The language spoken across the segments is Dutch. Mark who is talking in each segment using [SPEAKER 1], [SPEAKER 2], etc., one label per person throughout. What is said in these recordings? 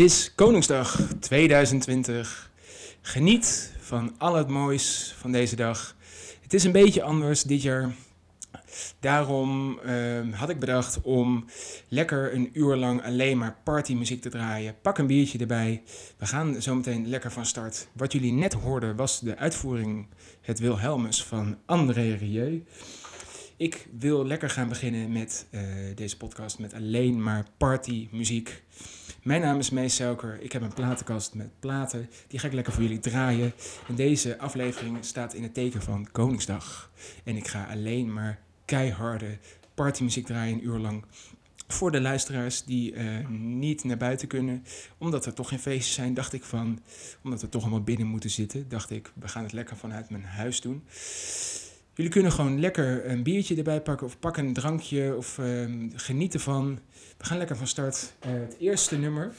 [SPEAKER 1] Het is Koningsdag 2020. Geniet van al het moois van deze dag. Het is een beetje anders dit jaar. Daarom ehm, had ik bedacht om lekker een uur lang alleen maar partymuziek te draaien. Pak een biertje erbij. We gaan zometeen lekker van start. Wat jullie net hoorden was de uitvoering Het Wilhelmus van André Rieu. Ik wil lekker gaan beginnen met eh, deze podcast met alleen maar partymuziek. Mijn naam is Mees Suiker. Ik heb een platenkast met platen. Die ga ik lekker voor jullie draaien. En deze aflevering staat in het teken van Koningsdag. En ik ga alleen maar keiharde partymuziek draaien een uur lang. Voor de luisteraars die uh, niet naar buiten kunnen, omdat er toch geen feestjes zijn, dacht ik van, omdat we toch allemaal binnen moeten zitten, dacht ik, we gaan het lekker vanuit mijn huis doen. Jullie kunnen gewoon lekker een biertje erbij pakken of pak een drankje of uh, geniet ervan. We gaan lekker van start. Uh, het eerste nummer.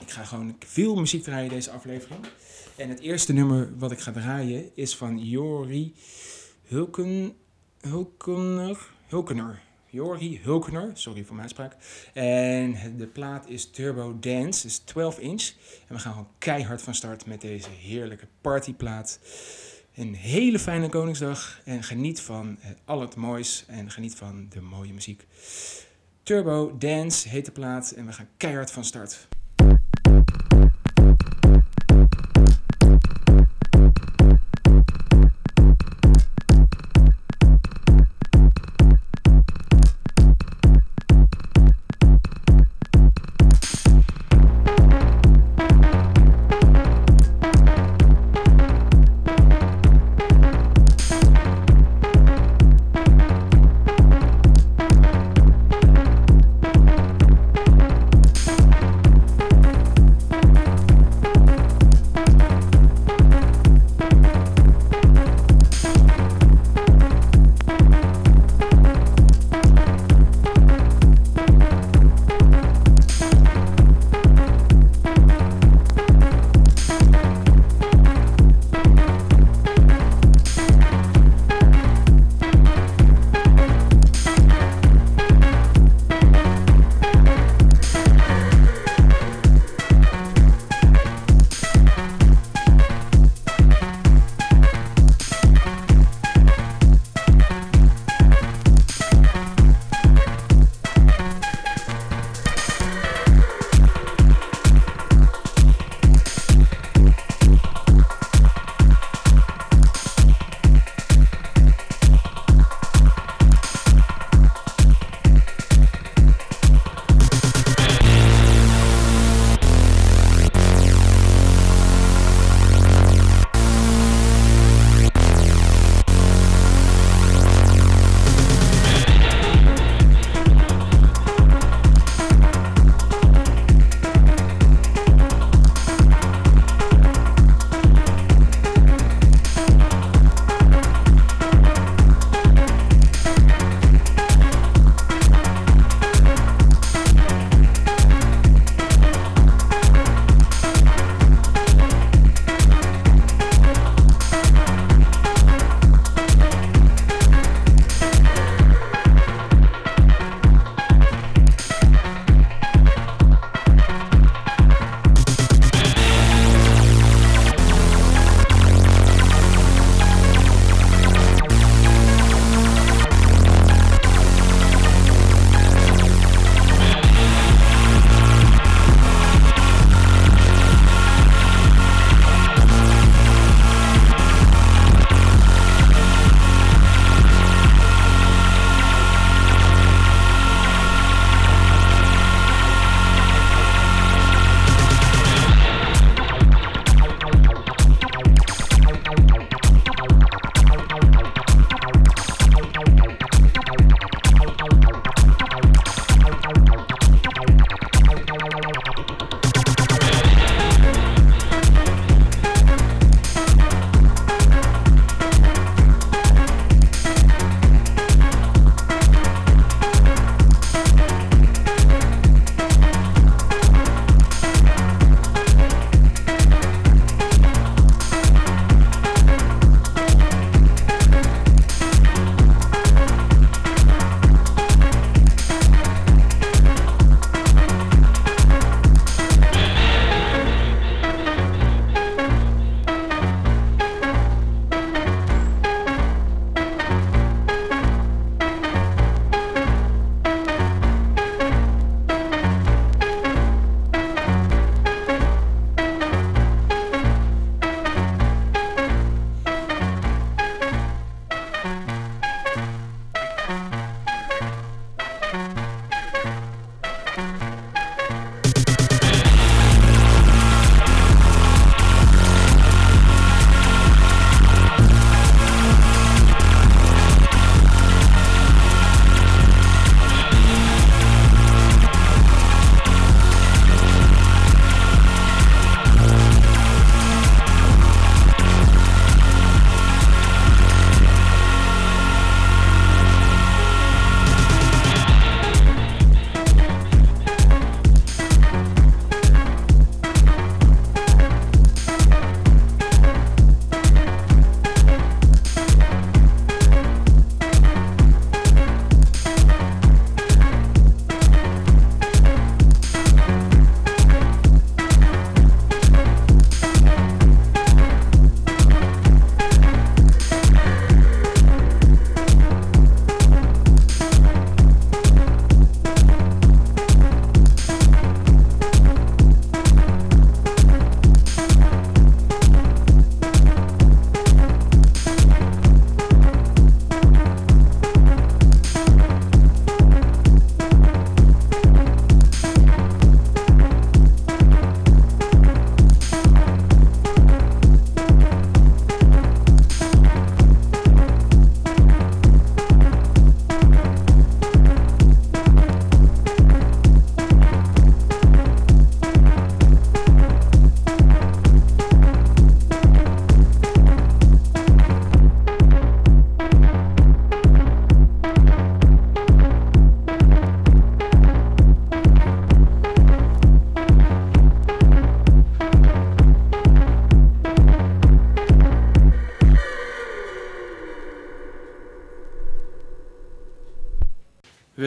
[SPEAKER 1] Ik ga gewoon veel muziek draaien deze aflevering. En het eerste nummer wat ik ga draaien is van Jori Hulken, Hulkener. Hulkener. Jori Hulkener, sorry voor mijn uitspraak. En de plaat is Turbo Dance, is 12 inch. En we gaan gewoon keihard van start met deze heerlijke partyplaat. Een hele fijne Koningsdag en geniet van al het moois en geniet van de mooie muziek. Turbo Dance heet de plaat en we gaan keihard van start.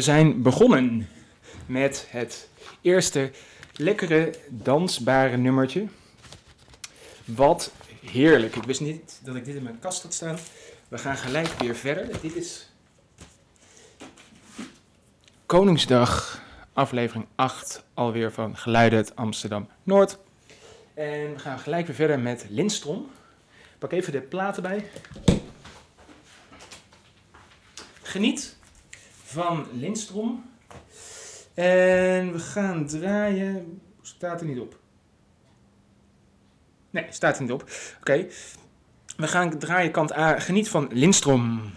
[SPEAKER 1] Zijn begonnen met het eerste lekkere dansbare nummertje. Wat heerlijk. Ik wist niet dat ik dit in mijn kast had staan. We gaan gelijk weer verder. Dit is Koningsdag, aflevering 8, alweer van Geluiden uit Amsterdam Noord. En we gaan gelijk weer verder met Lindstrom. Pak even de platen bij. Geniet van Lindstrom. En we gaan draaien. Staat er niet op. Nee, staat er niet op. Oké. We gaan draaien kant A. Geniet van Lindstrom.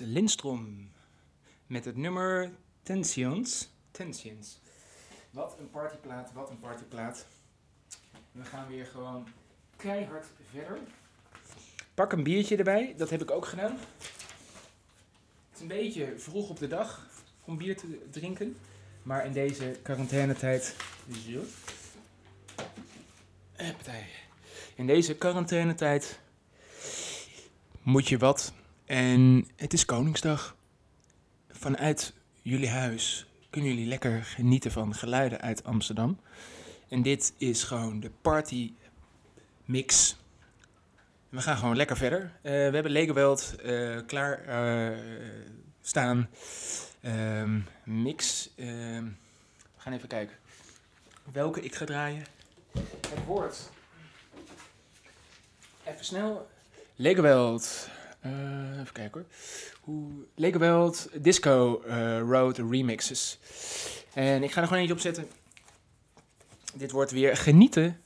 [SPEAKER 1] Lindstrom met het nummer Tensions. Tensions. Wat een partyplaat, wat een partyplaat. We gaan weer gewoon keihard verder. Pak een biertje erbij, dat heb ik ook gedaan. Het is een beetje vroeg op de dag om bier te drinken. Maar in deze quarantainetijd. In deze quarantainetijd moet je wat. En het is Koningsdag. Vanuit jullie huis kunnen jullie lekker genieten van geluiden uit Amsterdam. En dit is gewoon de party mix. We gaan gewoon lekker verder. Uh, we hebben Legoweld uh, klaar uh, staan. Um, mix. Um, we gaan even kijken welke ik ga draaien. Het woord. Even snel. Legoweld. Uh, even kijken hoor. Hoe, Legoweld Disco uh, Road Remixes. En ik ga er gewoon eentje op zetten. Dit wordt weer genieten.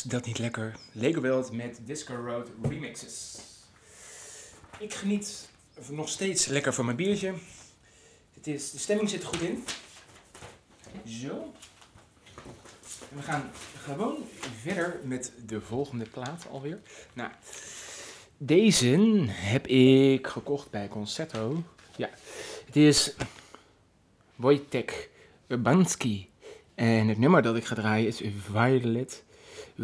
[SPEAKER 1] Dat niet lekker. Lego World met Disco Road remixes. Ik geniet nog steeds lekker van mijn biertje. Het is, de stemming zit er goed in. Zo. En we gaan gewoon verder met de volgende plaat alweer. Nou, deze heb ik gekocht bij Concerto. Ja, het is Wojtek Urbanski. En het nummer dat ik ga draaien is Violet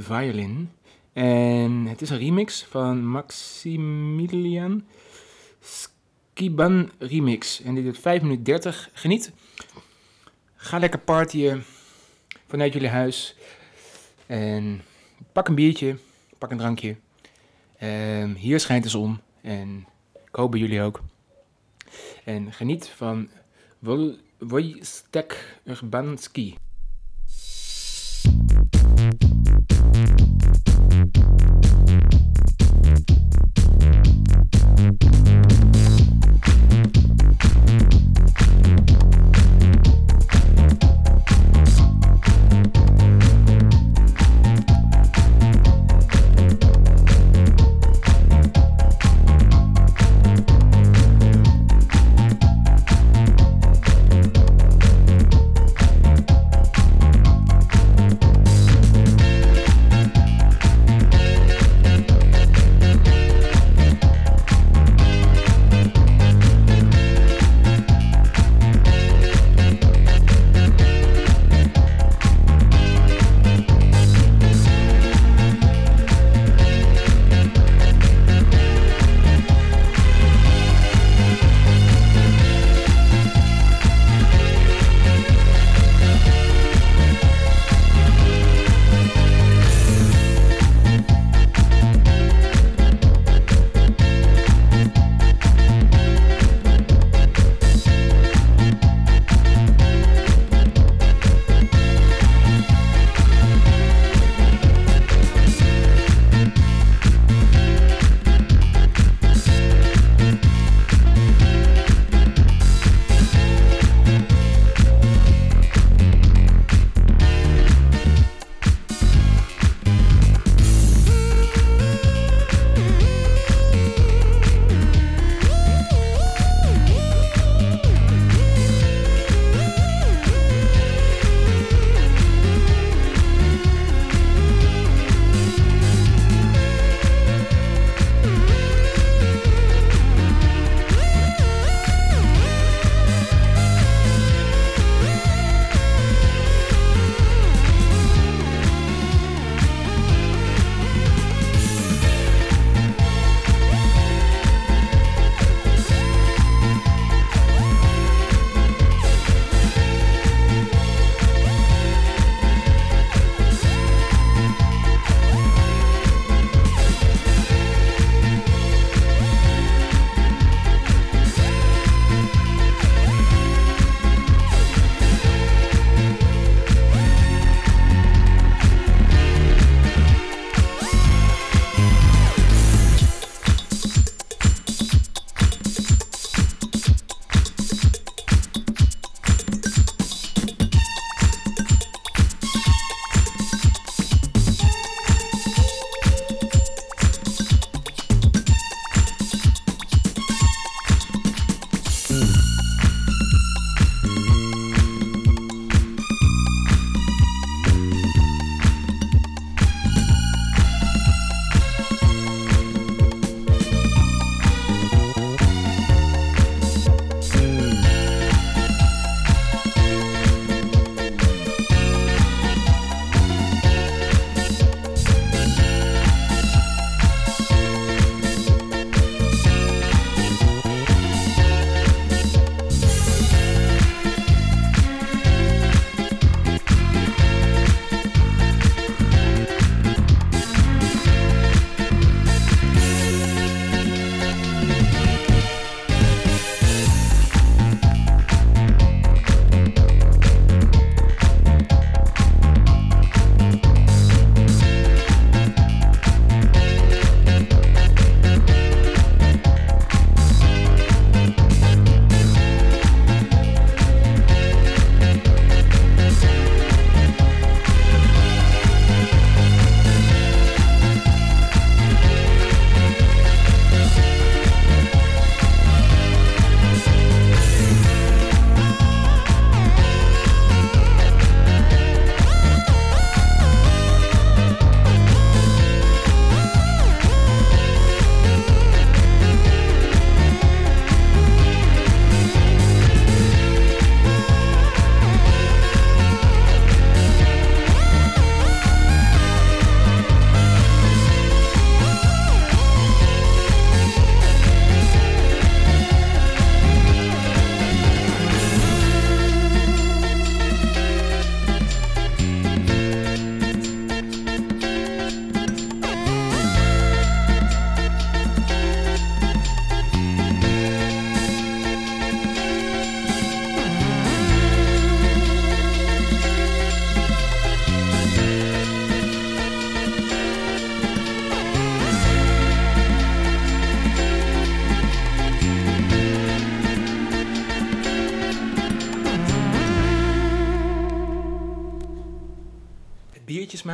[SPEAKER 1] Violin. En het is een remix van Maximilian Skiban Remix. En dit is 5 minuten 30. Geniet. Ga lekker partyen vanuit jullie huis. En pak een biertje, pak een drankje. Um, hier schijnt de zon en ik hoop bij jullie ook. En geniet van Wojtek Urbanski. Thank you.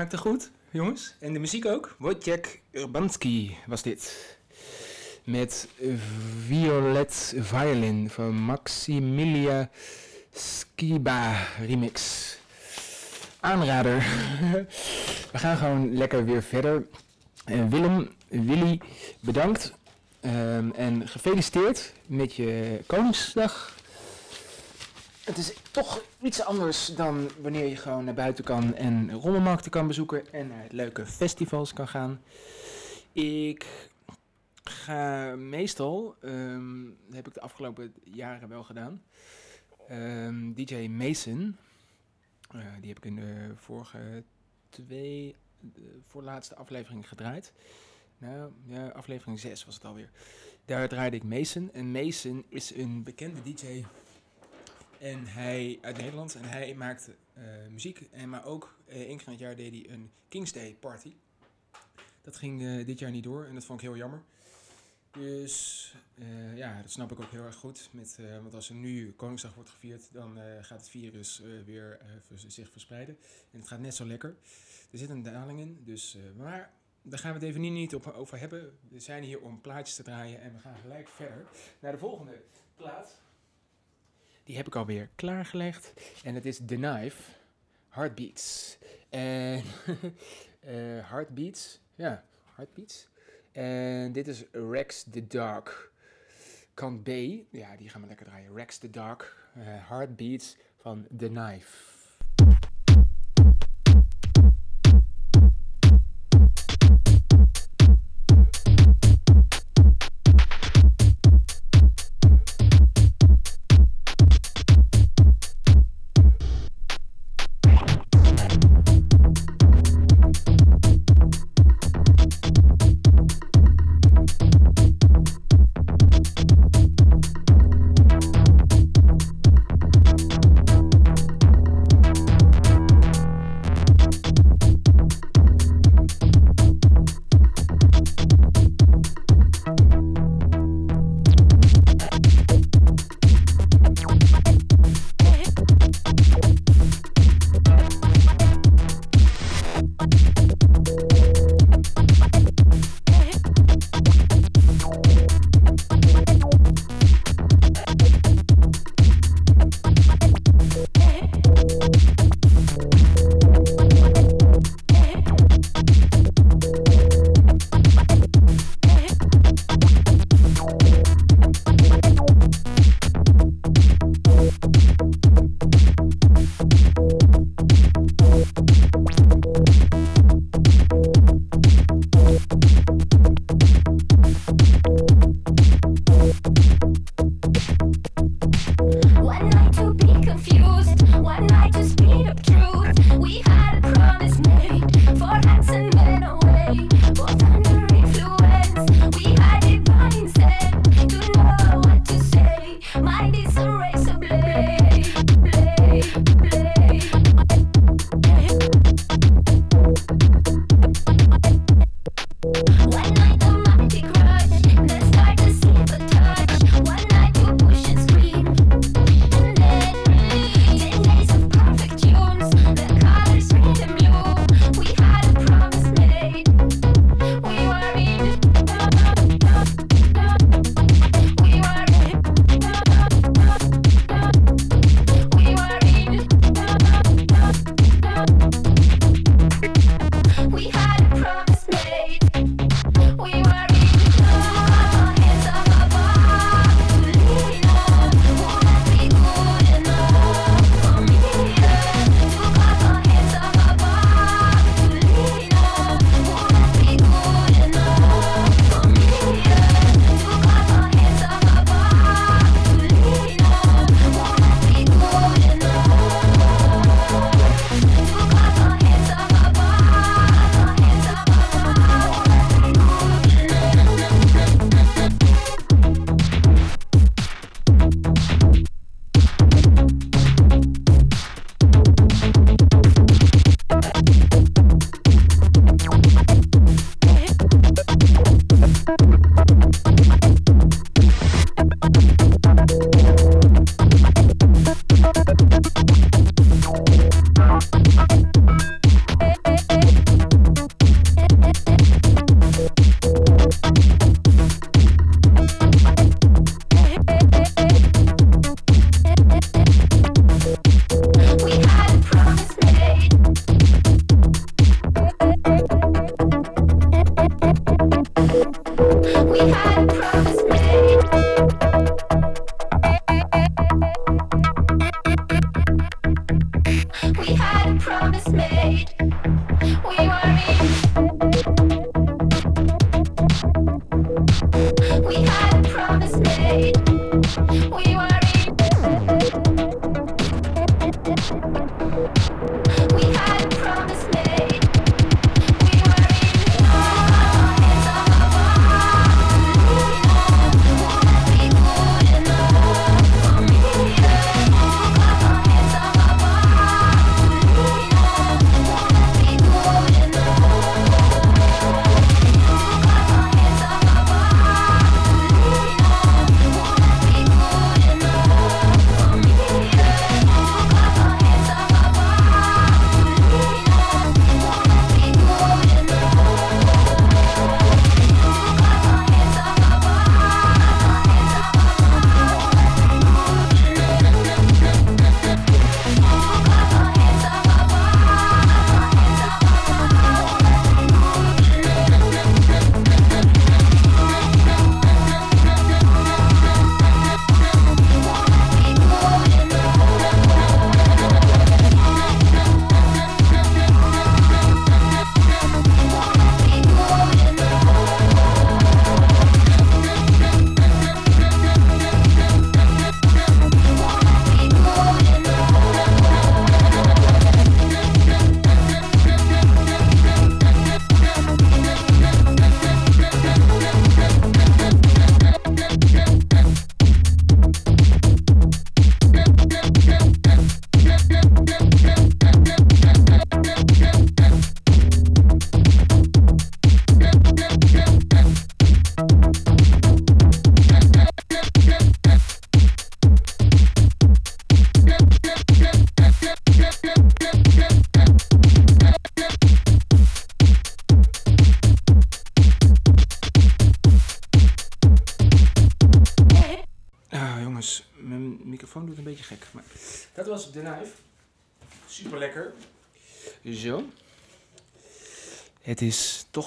[SPEAKER 1] Smaakte goed, jongens. En de muziek ook. Wojciech Urbanski was dit. Met Violet Violin van Maximilia Skiba remix. Aanrader. We gaan gewoon lekker weer verder. En Willem, Willy, bedankt. Ehm, en gefeliciteerd met je Koningsdag. Het is toch iets anders dan wanneer je gewoon naar buiten kan en rommelmarkten kan bezoeken en naar leuke festivals kan gaan. Ik ga meestal, ehm, dat heb ik de afgelopen jaren wel gedaan, ehm, DJ Mason, eh, die heb ik in de vorige twee, de voorlaatste aflevering gedraaid. Nou, ja, aflevering 6 was het alweer. Daar draaide ik Mason. En Mason is een bekende DJ en hij, uit Nederland. En hij maakte uh, muziek. En, maar ook uh, één keer in het jaar deed hij een King's Day party. Dat ging uh, dit jaar niet door en dat vond ik heel jammer. Dus ja, dat snap ik ook heel erg goed. Met, want als er nu Koningsdag wordt gevierd, dan gaat het virus weer zich verspreiden. En het gaat net zo lekker. Er zit een daling in, dus, maar daar gaan we het even niet, niet op, over hebben. We zijn hier om plaatjes te draaien en we gaan gelijk verder naar de volgende plaat. Die heb ik alweer klaargelegd. En het is The Knife. Heartbeats. En uh, Heartbeats. Ja, Heartbeats. En dit is Rex the Dark. Kant B. Ja, die gaan we lekker draaien. Rex the Dark. Uh, Heartbeats van The Knife.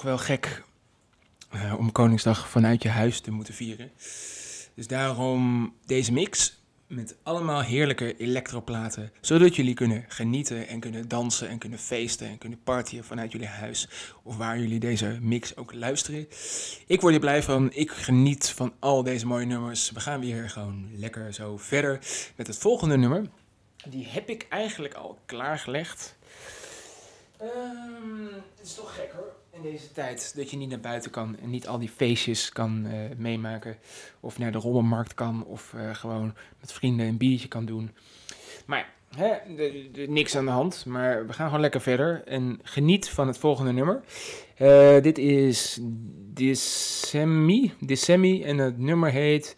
[SPEAKER 1] Wel gek uh, om Koningsdag vanuit je huis te moeten vieren. Dus daarom deze mix met allemaal heerlijke elektroplaten, zodat jullie kunnen genieten en kunnen dansen en kunnen feesten en kunnen partyen vanuit jullie huis of waar jullie deze mix ook luisteren. Ik word hier blij van, ik geniet van al deze mooie nummers. We gaan weer gewoon lekker zo verder met het volgende nummer. Die heb ik eigenlijk al klaargelegd. Het is toch gek hoor, in deze tijd, dat je niet naar buiten kan en niet al die feestjes kan uh, meemaken. Of naar de rommelmarkt kan, of uh, gewoon met vrienden een biertje kan doen. Maar hè, niks aan de hand, maar we gaan gewoon lekker verder. En geniet van het volgende nummer. Uh, dit is Dissemi, Dissemi en het nummer heet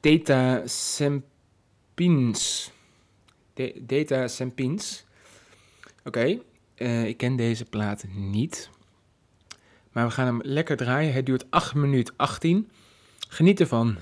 [SPEAKER 1] Data Sempins. Data Sempins. Oké, uh, ik ken deze plaat niet. Maar we gaan hem lekker draaien. Het duurt 8 minuten 18. Geniet ervan.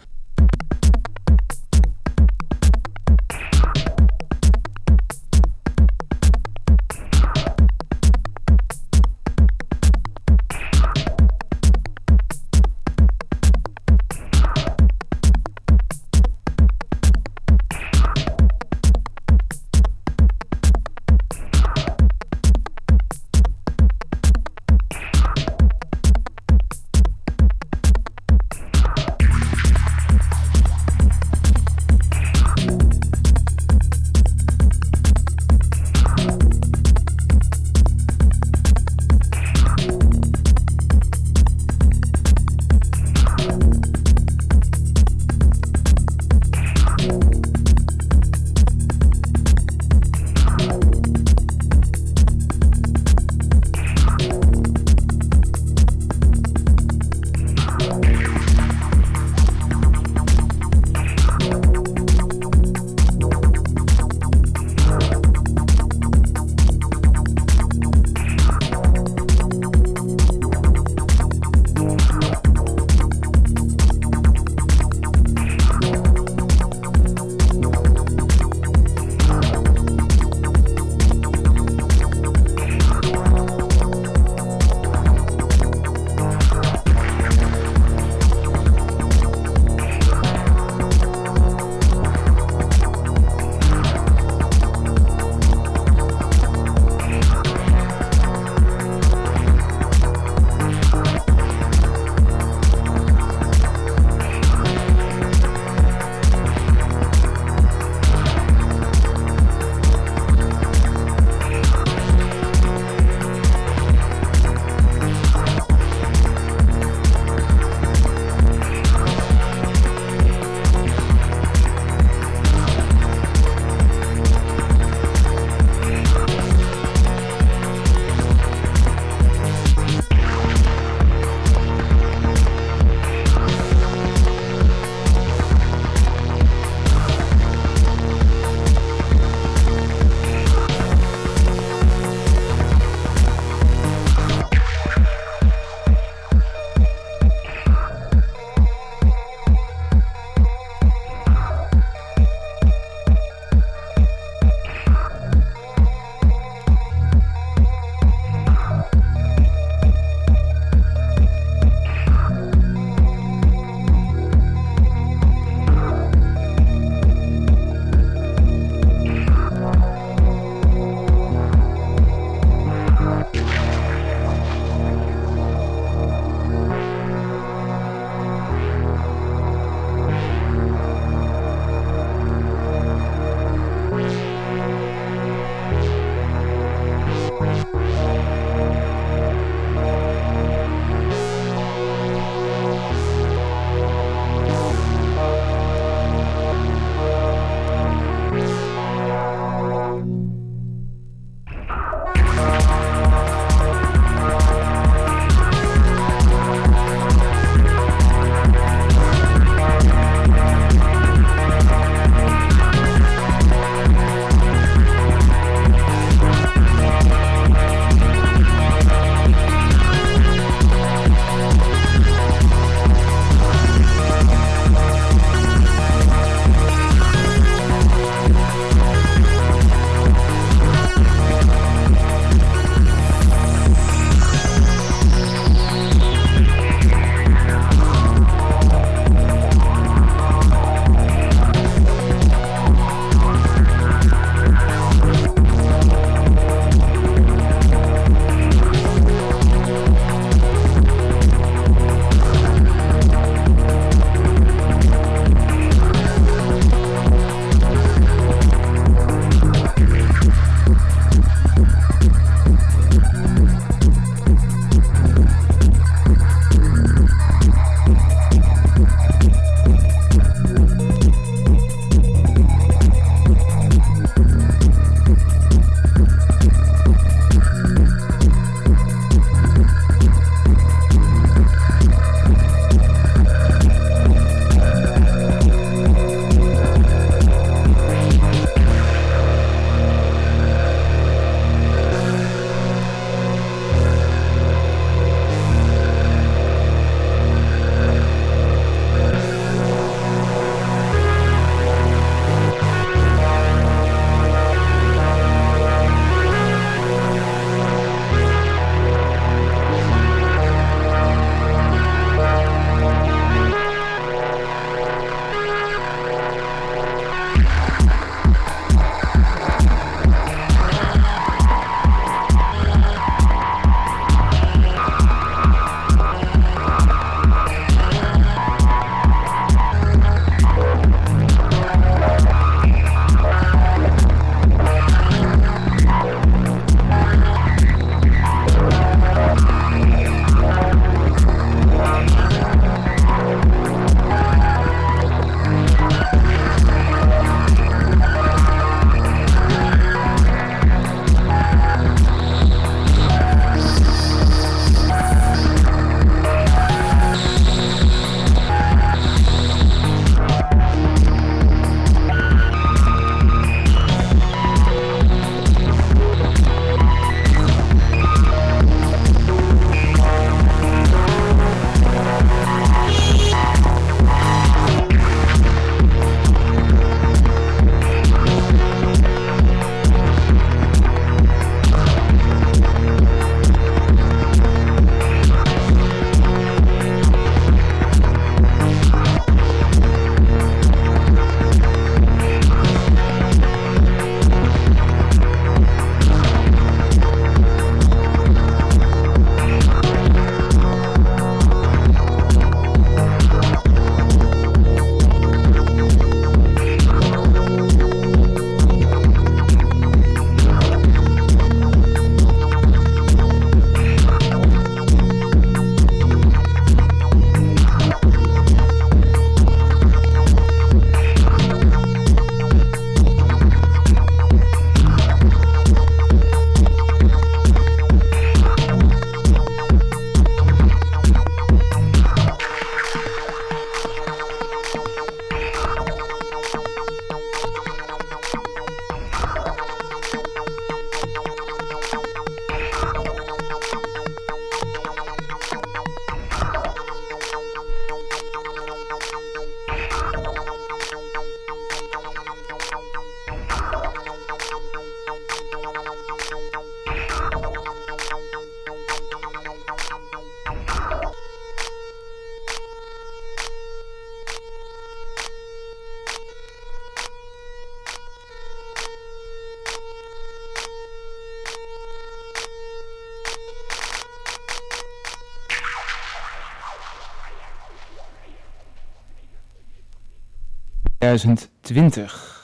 [SPEAKER 1] 2020.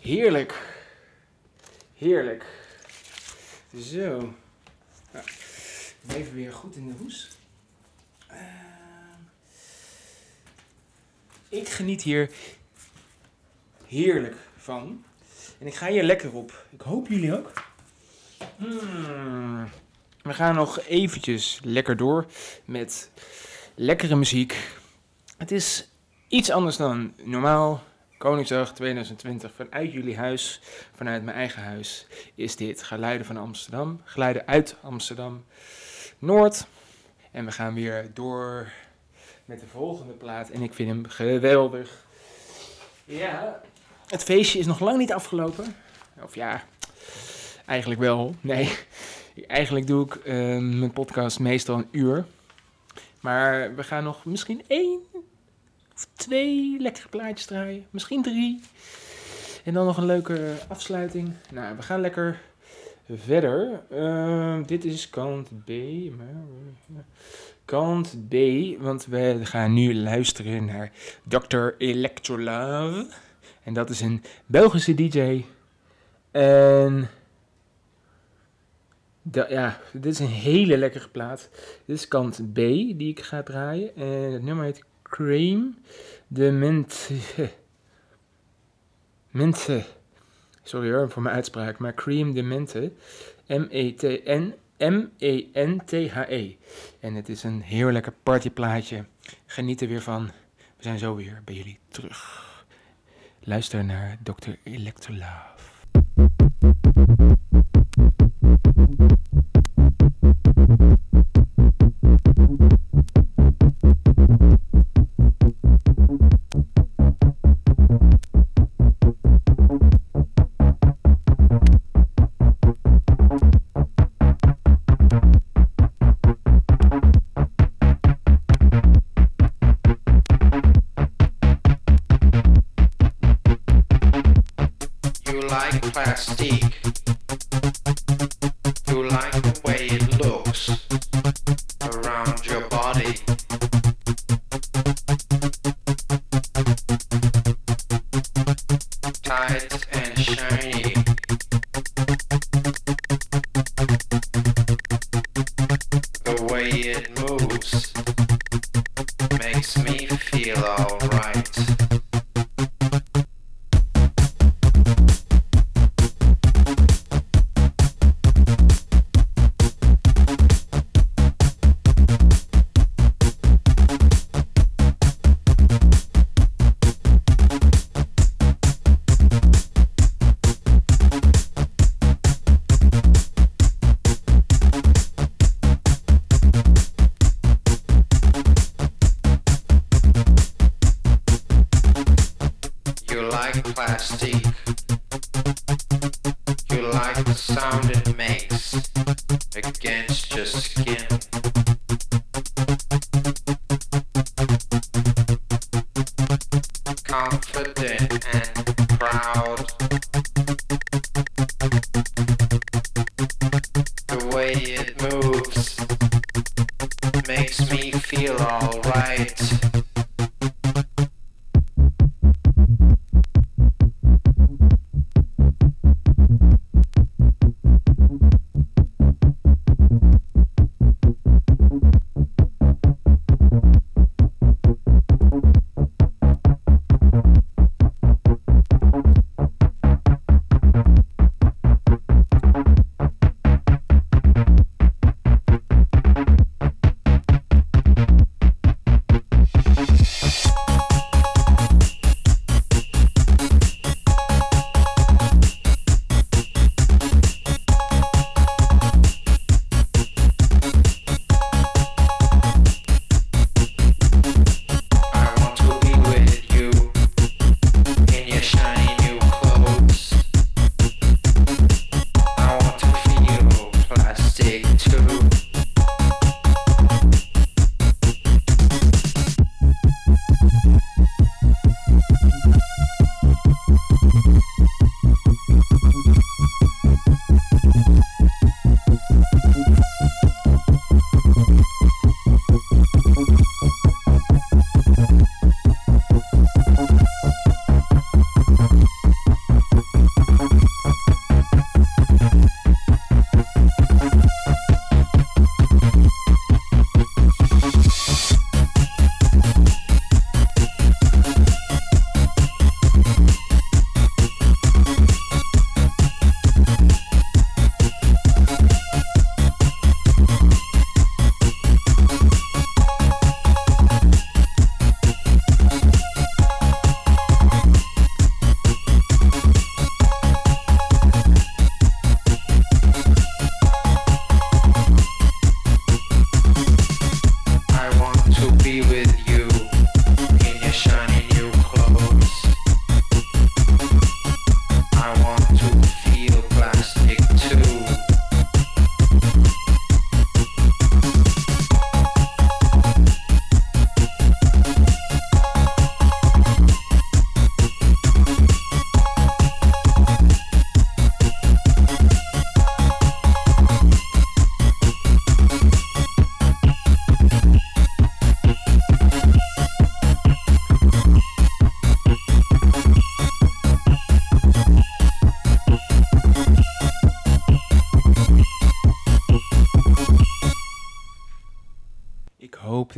[SPEAKER 1] Heerlijk. Heerlijk. Zo. Nou, even weer goed in de hoes. Uh, ik geniet hier heerlijk van. En ik ga hier lekker op. Ik hoop jullie ook. Hmm. We gaan nog eventjes lekker door met lekkere muziek. Het is iets anders dan normaal. Koningsdag 2020 vanuit jullie huis, vanuit mijn eigen huis, is dit Geluiden van Amsterdam. Geluiden uit Amsterdam Noord. En we gaan weer door met de volgende plaat. En ik vind hem geweldig. Ja, het feestje is nog lang niet afgelopen. Of ja, eigenlijk wel. Nee, eigenlijk doe ik uh, mijn podcast meestal een uur. Maar we gaan nog misschien één twee lekkere plaatjes draaien. Misschien drie. En dan nog een leuke afsluiting. Nou, we gaan lekker verder. Uh, dit is kant B. Kant B, want we gaan nu luisteren naar Dr. Electrolove. En dat is een Belgische DJ. En ja, dit is een hele lekkere plaat. Dit is kant B die ik ga draaien. En het nummer heet Cream de Mente. Mente. Sorry hoor voor mijn uitspraak, maar Cream de Mente. M-E-T-N. M-E-N-T-H-E. En het is een heel lekker partyplaatje. Geniet er weer van. We zijn zo weer bij jullie terug. Luister naar Dr. Electrolove. like plastic. You like the way it looks.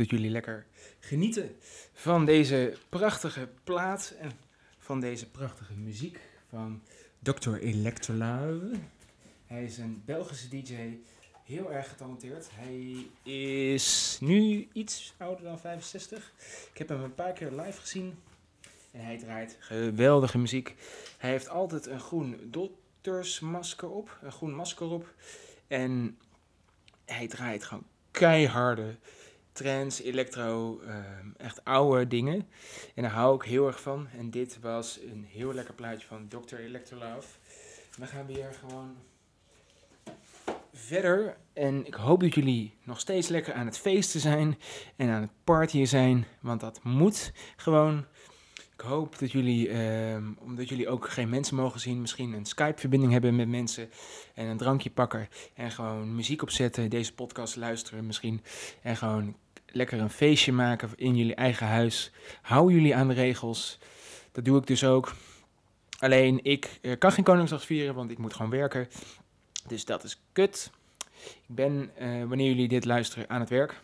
[SPEAKER 1] Dat jullie lekker genieten van deze prachtige plaat en van deze prachtige muziek van Dr. Electrolove. Hij is een Belgische DJ, heel erg getalenteerd. Hij is nu iets ouder dan 65. Ik heb hem een paar keer live gezien en hij draait geweldige muziek. Hij heeft altijd een groen doktersmasker op, een groen masker op. En hij draait gewoon keiharde trance, electro, ehm, echt oude dingen. En daar hou ik heel erg van. En dit was een heel lekker plaatje van Dr. Electrolove. We gaan weer gewoon verder. En ik hoop dat jullie nog steeds lekker aan het feesten zijn en aan het partyen zijn. Want dat moet gewoon. Ik hoop dat jullie, ehm, omdat jullie ook geen mensen mogen zien, misschien een Skype-verbinding hebben met mensen en een drankje pakken en gewoon muziek opzetten, deze podcast luisteren misschien en gewoon lekker een feestje maken in jullie eigen huis. Hou jullie aan de regels. Dat doe ik dus ook. Alleen ik uh, kan geen Koningsdag vieren, want ik moet gewoon werken. Dus dat is kut. Ik ben, uh, wanneer jullie dit luisteren, aan het werk.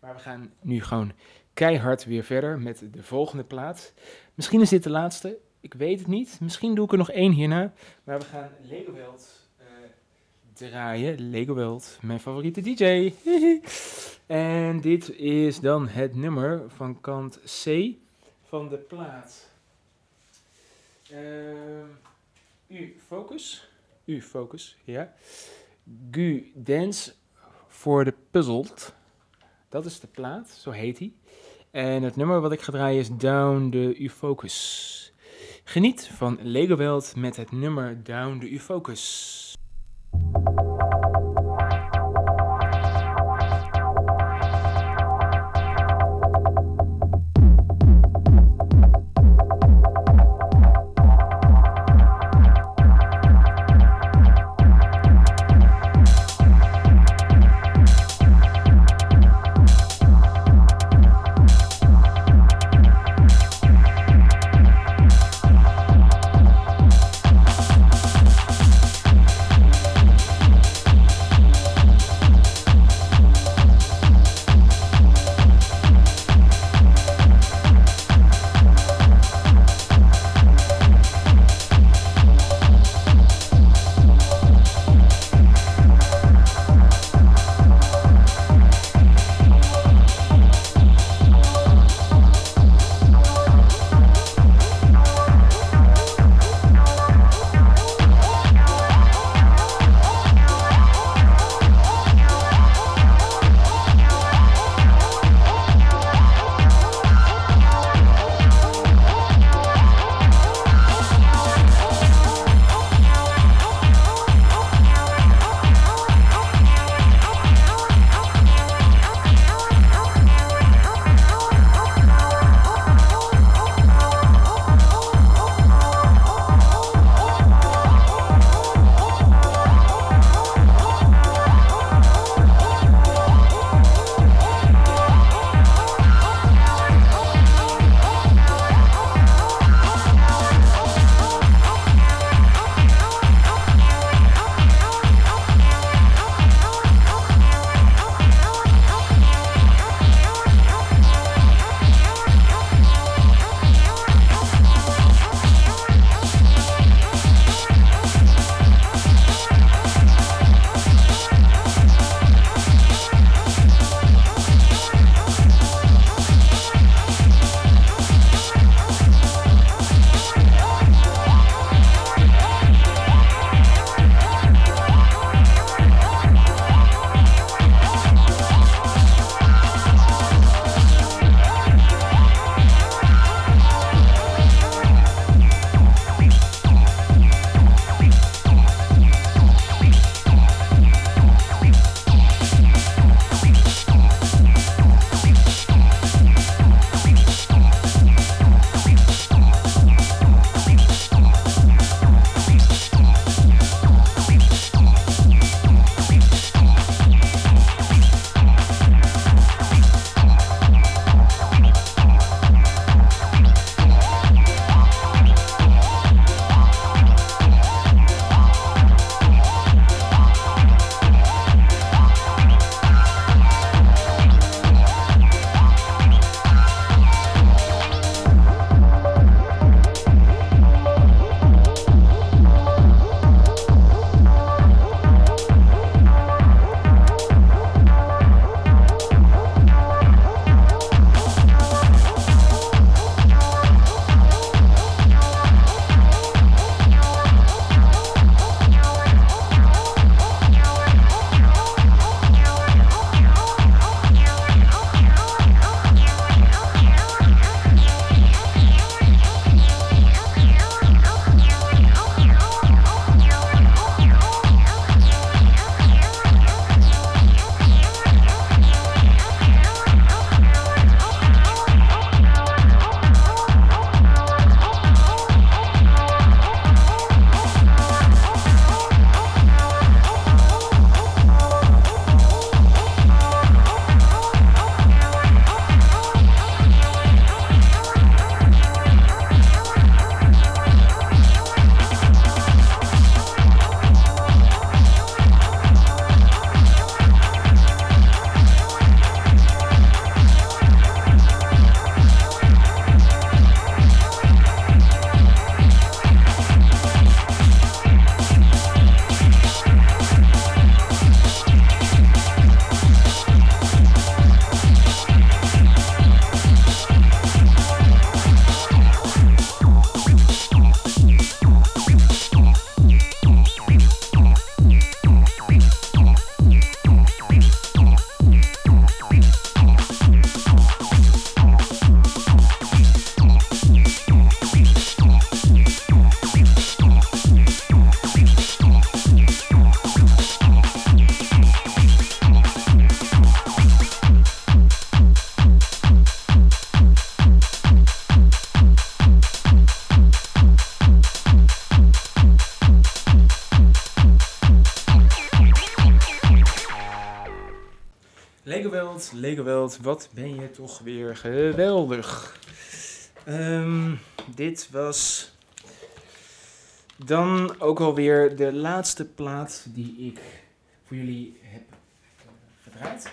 [SPEAKER 1] Maar we gaan nu gewoon keihard weer verder met de volgende plaat. Misschien is dit de laatste. Ik weet het niet. Misschien doe ik er nog één hierna. Maar we gaan Lego draaien. Lego Welt, mijn favoriete DJ. en dit is dan het nummer van kant C van de plaat. Uh, u focus. U focus, ja. Gu Dance for the Puzzled. Dat is de plaat, zo heet hij. En het nummer wat ik ga draaien is Down the U-Focus. Geniet van Lego Welt met het nummer Down the U-Focus. Thank you. Welt, wat ben je toch weer geweldig. Ehm, dit was dan ook alweer de laatste plaat die ik voor jullie heb gedraaid.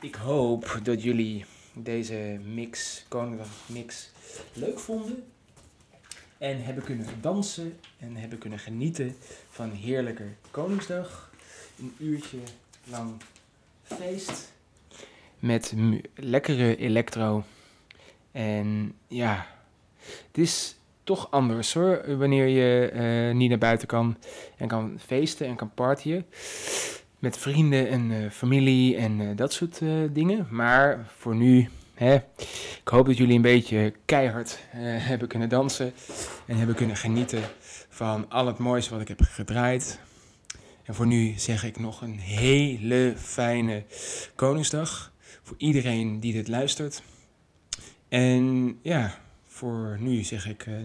[SPEAKER 1] Ik hoop dat jullie deze mix, Koninkrijk mix, leuk vonden. En hebben kunnen dansen en hebben kunnen genieten van heerlijke Koningsdag. Een uurtje lang feest. Met lekkere electro. En ja, het is toch anders hoor. Wanneer je uh, niet naar buiten kan en kan feesten en kan partyen. Met vrienden en uh, familie en uh, dat soort dingen. Maar voor nu, hè, ik hoop dat jullie een beetje keihard hebben kunnen dansen. En hebben kunnen genieten van al het moois wat ik heb gedraaid. En voor nu zeg ik nog een hele fijne Koningsdag. Voor iedereen die dit luistert. En ja, voor nu zeg ik, uh,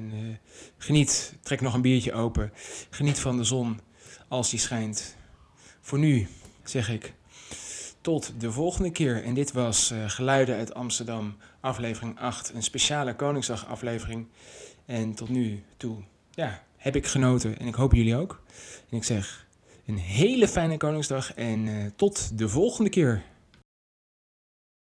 [SPEAKER 1] geniet, trek nog een biertje open. Geniet van de zon als die schijnt. Voor nu zeg ik tot de volgende keer. En dit was uh, Geluiden uit Amsterdam, aflevering 8. Een speciale Koningsdag aflevering. En tot nu toe, ja, heb ik genoten. En ik hoop jullie ook. En ik zeg een hele fijne Koningsdag en uh, tot de volgende keer.